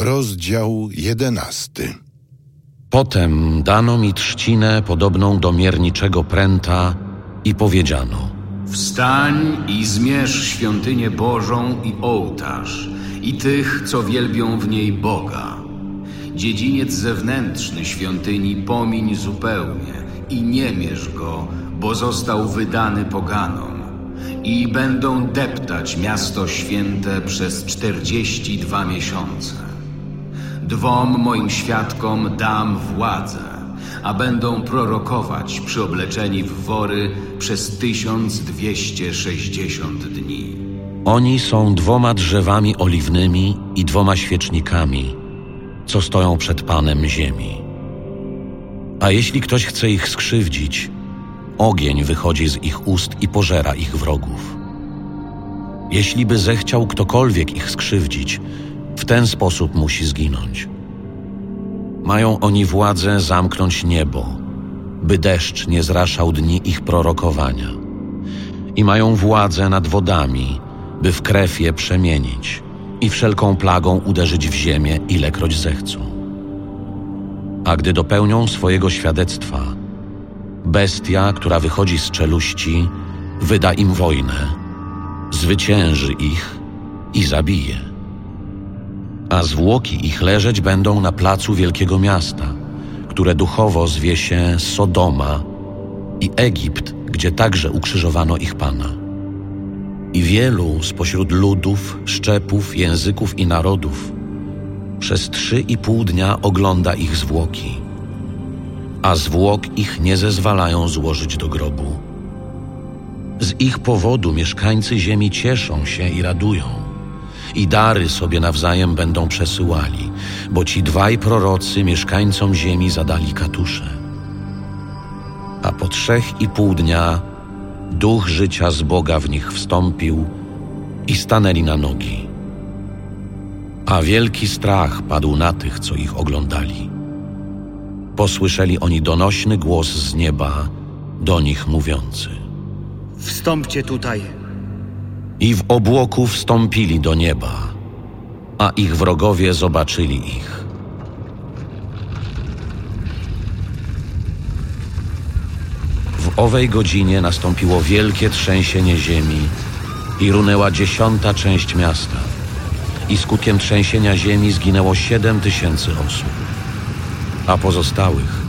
Rozdział jedenasty. Potem dano mi trzcinę podobną do mierniczego pręta i powiedziano: Wstań i zmierz świątynię Bożą i ołtarz, i tych, co wielbią w niej Boga. Dziedziniec zewnętrzny świątyni pomiń zupełnie i nie mierz go, bo został wydany poganom. I będą deptać miasto święte przez czterdzieści dwa miesiące. Dwom moim świadkom dam władzę, a będą prorokować przyobleczeni w wory przez 1260 dni. Oni są dwoma drzewami oliwnymi i dwoma świecznikami, co stoją przed Panem Ziemi. A jeśli ktoś chce ich skrzywdzić, ogień wychodzi z ich ust i pożera ich wrogów. Jeśli by zechciał ktokolwiek ich skrzywdzić, w ten sposób musi zginąć. Mają oni władzę zamknąć niebo, by deszcz nie zraszał dni ich prorokowania. I mają władzę nad wodami, by w krew je przemienić i wszelką plagą uderzyć w ziemię, ilekroć zechcą. A gdy dopełnią swojego świadectwa, bestia, która wychodzi z czeluści, wyda im wojnę, zwycięży ich i zabije a zwłoki ich leżeć będą na placu wielkiego miasta, które duchowo zwie się Sodoma i Egipt, gdzie także ukrzyżowano ich Pana. I wielu spośród ludów, szczepów, języków i narodów przez trzy i pół dnia ogląda ich zwłoki, a zwłok ich nie zezwalają złożyć do grobu. Z ich powodu mieszkańcy ziemi cieszą się i radują i dary sobie nawzajem będą przesyłali, bo ci dwaj prorocy mieszkańcom ziemi zadali katusze. A po trzech i pół dnia duch życia z Boga w nich wstąpił i stanęli na nogi. A wielki strach padł na tych, co ich oglądali. Posłyszeli oni donośny głos z nieba, do nich mówiący: Wstąpcie tutaj i w obłoku wstąpili do nieba, a ich wrogowie zobaczyli ich. W owej godzinie nastąpiło wielkie trzęsienie ziemi i runęła dziesiąta część miasta. I skutkiem trzęsienia ziemi zginęło siedem tysięcy osób, a pozostałych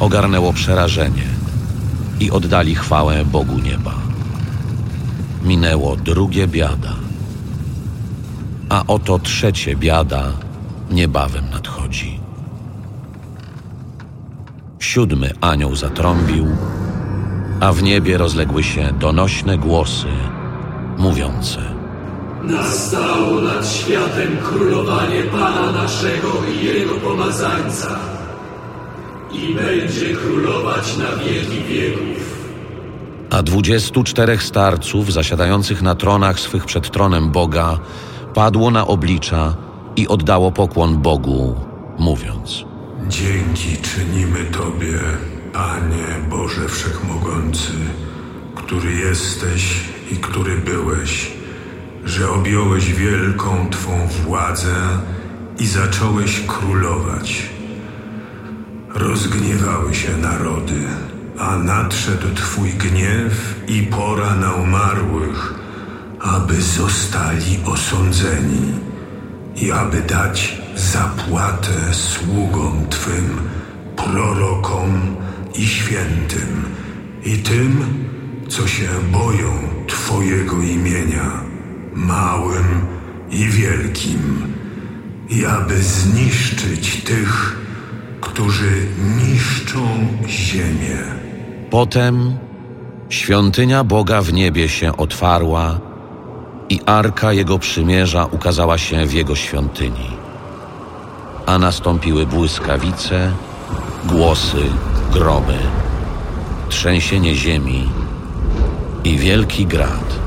ogarnęło przerażenie i oddali chwałę Bogu nieba minęło drugie biada. A oto trzecie biada niebawem nadchodzi. Siódmy anioł zatrąbił, a w niebie rozległy się donośne głosy mówiące: Nastało nad światem królowanie Pana naszego i Jego pomazańca. I będzie królować na wieki wieków a dwudziestu czterech starców zasiadających na tronach swych przed tronem Boga padło na oblicza i oddało pokłon Bogu, mówiąc: Dzięki czynimy Tobie, Panie Boże Wszechmogący, który jesteś i który byłeś, że objąłeś wielką Twą władzę i zacząłeś królować. Rozgniewały się narody a nadszedł Twój gniew i pora na umarłych, aby zostali osądzeni i aby dać zapłatę sługom Twym, prorokom i świętym i tym, co się boją Twojego imienia, małym i wielkim, i aby zniszczyć tych, którzy niszczą ziemię. Potem świątynia Boga w niebie się otwarła i arka Jego przymierza ukazała się w Jego świątyni. A nastąpiły błyskawice, głosy, gromy, trzęsienie ziemi i wielki grad.